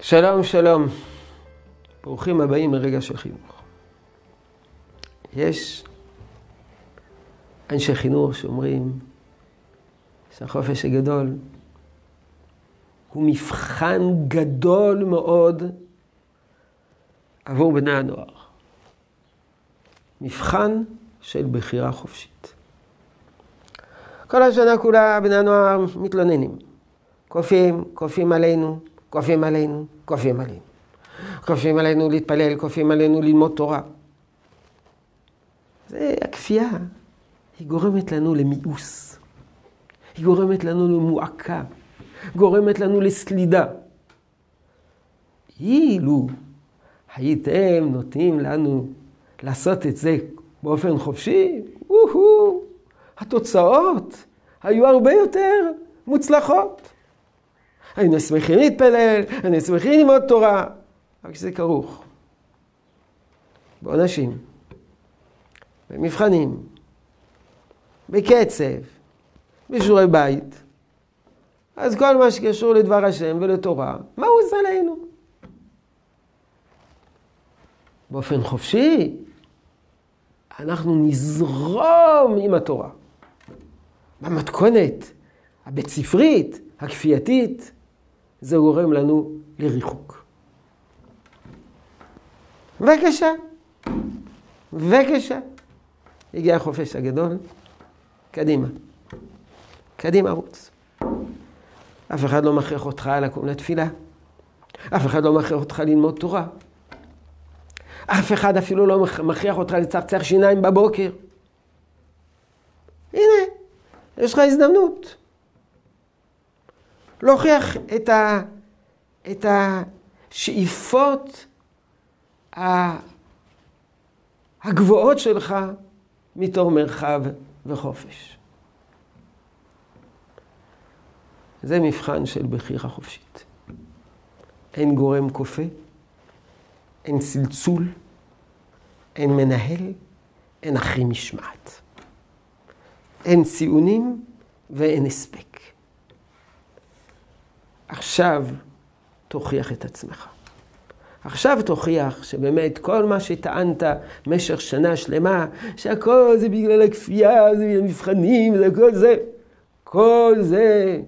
שלום, שלום. ברוכים הבאים לרגע של חינוך. יש אנשי חינוך שאומרים שהחופש הגדול הוא מבחן גדול מאוד עבור בני הנוער. מבחן של בחירה חופשית. כל השנה כולה בני הנוער מתלוננים. כופים, כופים עלינו, כופים עלינו, כופים עלינו. כופים עלינו להתפלל, כופים עלינו ללמוד תורה. זה הכפייה. היא גורמת לנו למיאוס. היא גורמת לנו למועקה. גורמת לנו לסלידה. אילו הייתם נותנים לנו לעשות את זה באופן חופשי, התוצאות היו הרבה יותר מוצלחות. היינו שמחים להתפלל, היינו שמחים ללמוד תורה, רק שזה כרוך בעונשים, במבחנים, בקצב, בשיעורי בית. אז כל מה שקשור לדבר השם ולתורה, מה הוא עושה עלינו? באופן חופשי, אנחנו נזרום עם התורה. במתכונת הבית ספרית, הכפייתית, זה גורם לנו לריחוק. בבקשה, בבקשה. הגיע החופש הגדול, קדימה. קדימה רוץ. אף אחד לא מכריח אותך לקום לתפילה. אף אחד לא מכריח אותך ללמוד תורה. אף אחד אפילו לא מכריח אותך לצחצח שיניים בבוקר. הנה, יש לך הזדמנות. להוכיח את, ה, את השאיפות הגבוהות שלך מתור מרחב וחופש. זה מבחן של בחירה חופשית. אין גורם כופה, אין צלצול, אין מנהל, אין אחרי משמעת. אין ציונים ואין הספק. עכשיו תוכיח את עצמך. עכשיו תוכיח שבאמת כל מה שטענת במשך שנה שלמה, שהכל זה בגלל הכפייה, זה בגלל מבחנים, זה כל זה, כל זה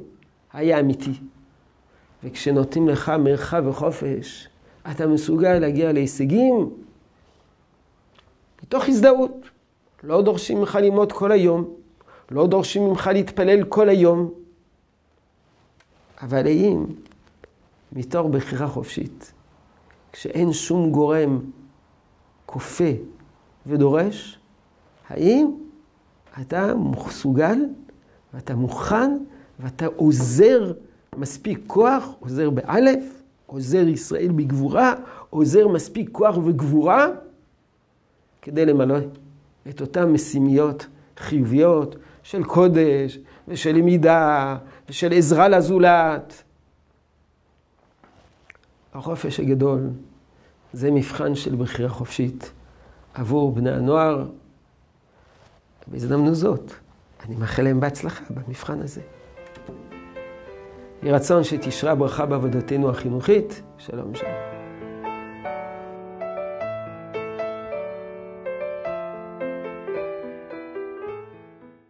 היה אמיתי. וכשנותנים לך מרחב וחופש, אתה מסוגל להגיע להישגים מתוך הזדהות. לא דורשים ממך ללמוד כל היום, לא דורשים ממך להתפלל כל היום, אבל האם מתוך בחירה חופשית, כשאין שום גורם כופה ודורש, האם אתה מסוגל ואתה מוכן ואתה עוזר מספיק כוח, עוזר באלף, עוזר ישראל בגבורה, עוזר מספיק כוח וגבורה כדי למלא את אותן משימיות חיוביות של קודש ושל למידה ושל עזרה לזולת. החופש הגדול זה מבחן של בחירה חופשית עבור בני הנוער. בהזדמנות זאת, אני מאחל להם בהצלחה במבחן הזה. יהי רצון שתשרה ברכה בעבודתנו החינוכית. שלום שלום.